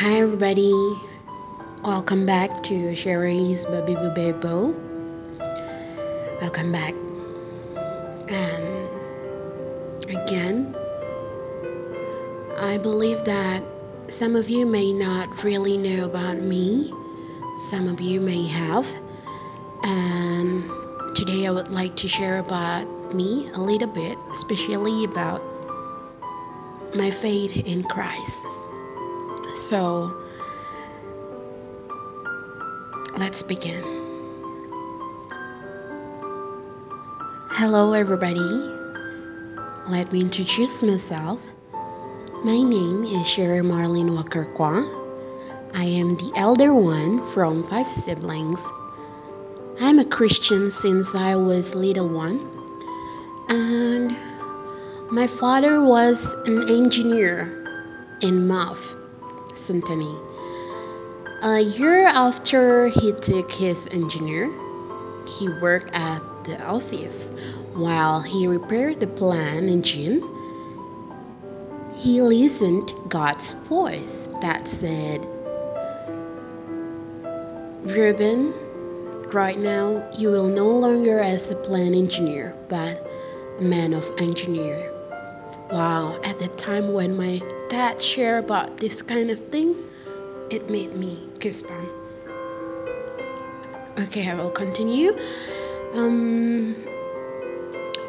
Hi, everybody. Welcome back to Sherry's Baby Bubebo. Welcome back. And again, I believe that some of you may not really know about me, some of you may have. And today I would like to share about me a little bit, especially about my faith in Christ. So, let's begin. Hello, everybody. Let me introduce myself. My name is Sherry Marlene Walker. I am the elder one from five siblings. I'm a Christian since I was little one, and my father was an engineer in Math, Sentani. A year after he took his engineer, he worked at the office while he repaired the plane engine. He listened God's voice that said, Reuben, right now you will no longer as a plane engineer, but a man of engineer. Wow, at the time when my dad shared about this kind of thing, it made me goosebump. Okay, I will continue. Um,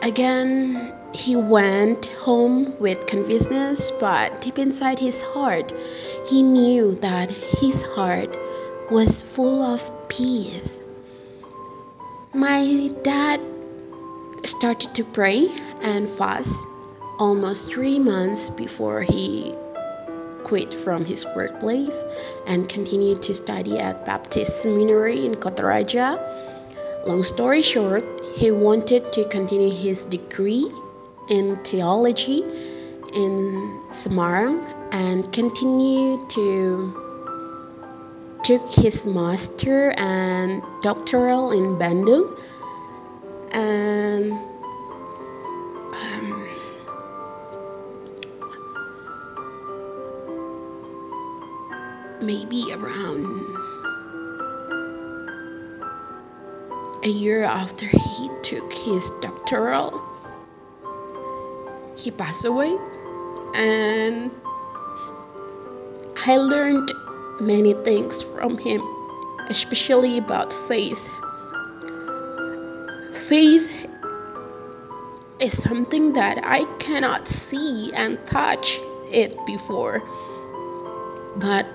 again, he went home with confusedness, but deep inside his heart, he knew that his heart was full of peace. My dad started to pray and fast almost three months before he quit from his workplace and continued to study at Baptist Seminary in Kotaraja. Long story short, he wanted to continue his degree in theology in Semarang and continue to took his master and doctoral in Bandung and maybe around a year after he took his doctoral, he passed away, and I learned many things from him, especially about faith. Faith is something that I cannot see and touch it before. But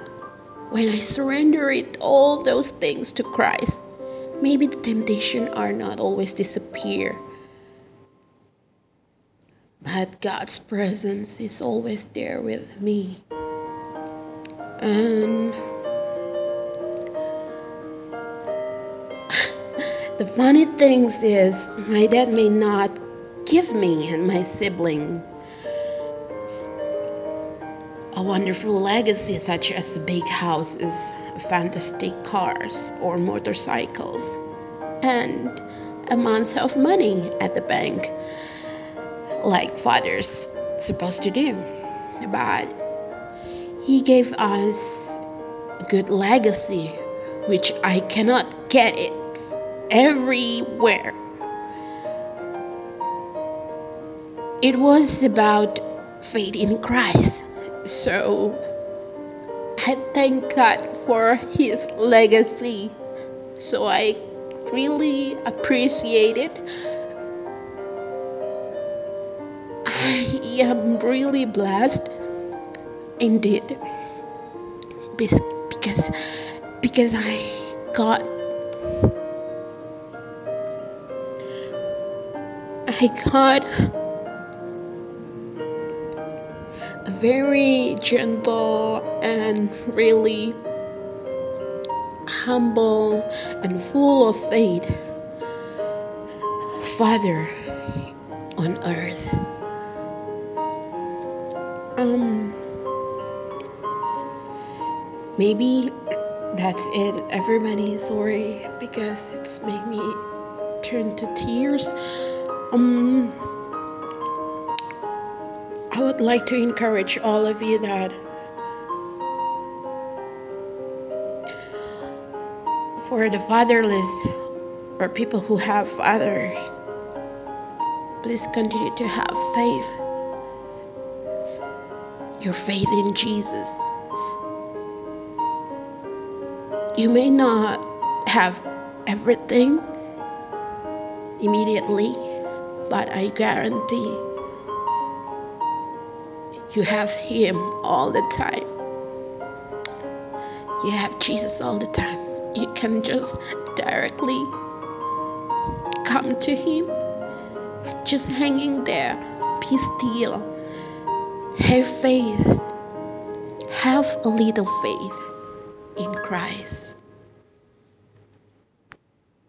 when I surrender it all those things to Christ, maybe the temptation are not always disappear. But God's presence is always there with me. And the funny things is my dad may not give me and my sibling a wonderful legacy such as big houses, fantastic cars or motorcycles, and a month of money at the bank like fathers supposed to do. But he gave us a good legacy which I cannot get it everywhere. It was about faith in Christ. So I thank God for his legacy. So I really appreciate it. I am really blessed indeed because because I got I got very gentle and really humble and full of faith Father on earth. Um, maybe that's it, everybody. Sorry because it's made me turn to tears. Um, I would like to encourage all of you that for the fatherless or people who have fathers, please continue to have faith. Your faith in Jesus. You may not have everything immediately, but I guarantee you have Him all the time. You have Jesus all the time. You can just directly come to Him, just hanging there. Be still. Have faith. Have a little faith in Christ.